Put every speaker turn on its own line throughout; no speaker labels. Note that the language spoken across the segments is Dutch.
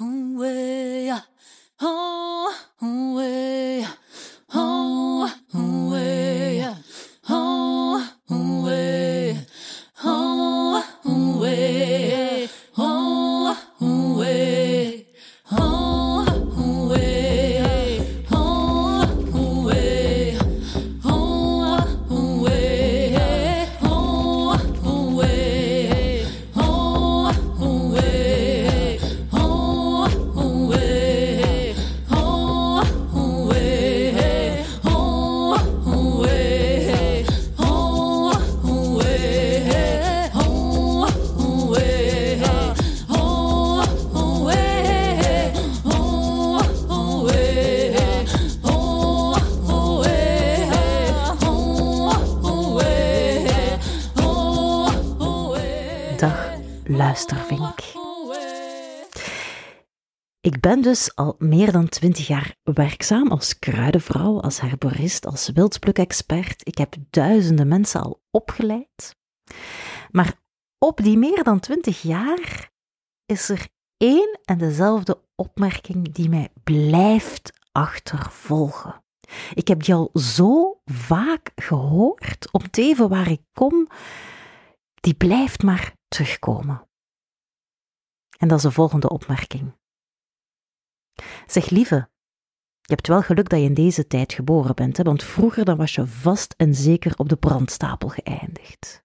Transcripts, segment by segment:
away. Oh.
Ik ben dus al meer dan twintig jaar werkzaam als kruidenvrouw, als herborist, als wildplukexpert. Ik heb duizenden mensen al opgeleid. Maar op die meer dan twintig jaar is er één en dezelfde opmerking die mij blijft achtervolgen. Ik heb die al zo vaak gehoord, om te even waar ik kom, die blijft maar terugkomen. En dat is de volgende opmerking. Zeg lieve, je hebt wel geluk dat je in deze tijd geboren bent, hè, want vroeger dan was je vast en zeker op de brandstapel geëindigd.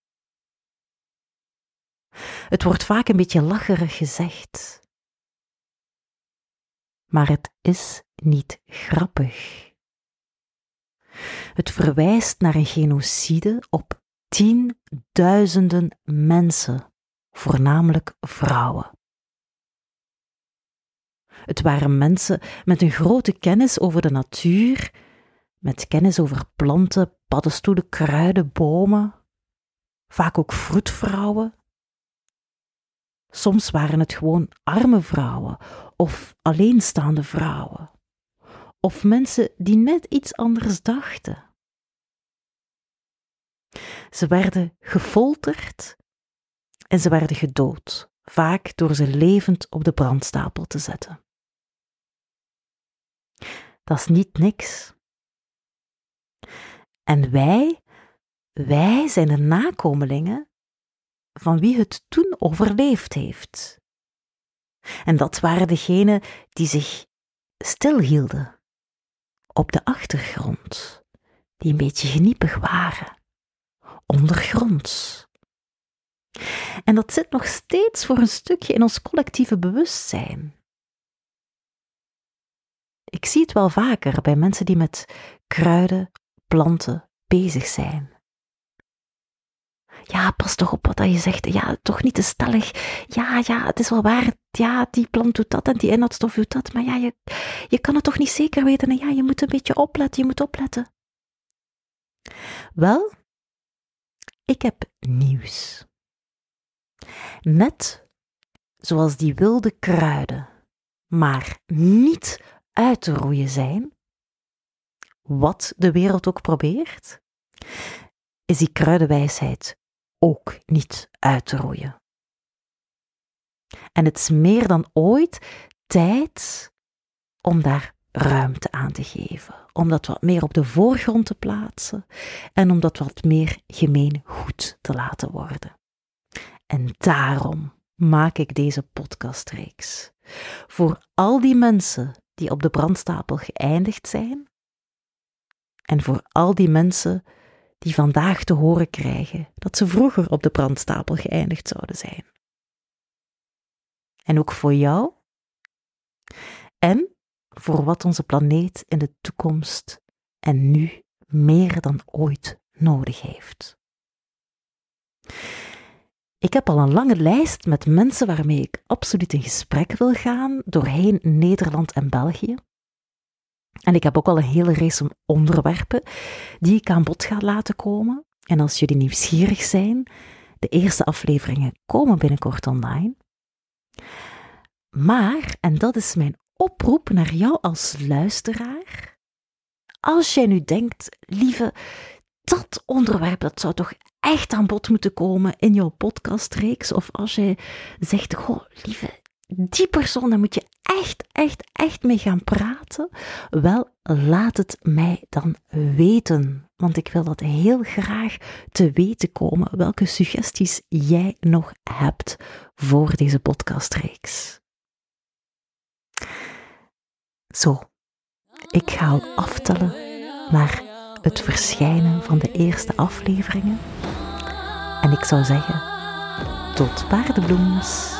Het wordt vaak een beetje lacherig gezegd. Maar het is niet grappig. Het verwijst naar een genocide op tienduizenden mensen, voornamelijk vrouwen. Het waren mensen met een grote kennis over de natuur, met kennis over planten, paddenstoelen, kruiden, bomen, vaak ook vroedvrouwen. Soms waren het gewoon arme vrouwen of alleenstaande vrouwen, of mensen die net iets anders dachten. Ze werden gefolterd en ze werden gedood, vaak door ze levend op de brandstapel te zetten. Dat is niet niks. En wij, wij zijn de nakomelingen van wie het toen overleefd heeft. En dat waren degenen die zich stilhielden op de achtergrond, die een beetje geniepig waren, ondergronds. En dat zit nog steeds voor een stukje in ons collectieve bewustzijn. Ik zie het wel vaker bij mensen die met kruiden, planten bezig zijn. Ja, pas toch op wat je zegt. Ja, toch niet te stellig. Ja, ja, het is wel waar. Ja, die plant doet dat en die inhoudstof doet dat. Maar ja, je, je kan het toch niet zeker weten. En ja, je moet een beetje opletten. Je moet opletten. Wel, ik heb nieuws. Net zoals die wilde kruiden, maar niet uit te roeien zijn, wat de wereld ook probeert, is die kruidenwijsheid ook niet uit te roeien. En het is meer dan ooit tijd om daar ruimte aan te geven, om dat wat meer op de voorgrond te plaatsen en om dat wat meer gemeen goed te laten worden. En daarom maak ik deze podcastreeks. Voor al die mensen die op de brandstapel geëindigd zijn en voor al die mensen die vandaag te horen krijgen dat ze vroeger op de brandstapel geëindigd zouden zijn. En ook voor jou en voor wat onze planeet in de toekomst en nu meer dan ooit nodig heeft. Ik heb al een lange lijst met mensen waarmee ik absoluut in gesprek wil gaan doorheen Nederland en België. En ik heb ook al een hele race onderwerpen die ik aan bod ga laten komen. En als jullie nieuwsgierig zijn, de eerste afleveringen komen binnenkort online. Maar, en dat is mijn oproep naar jou als luisteraar, als jij nu denkt, lieve, dat onderwerp dat zou toch echt aan bod moeten komen in jouw podcastreeks, of als jij zegt, goh, lieve, die persoon, daar moet je echt, echt, echt mee gaan praten. Wel, laat het mij dan weten. Want ik wil dat heel graag te weten komen welke suggesties jij nog hebt voor deze podcastreeks. Zo, ik ga al aftellen naar het verschijnen van de eerste afleveringen. En ik zou zeggen, tot paardenbloems.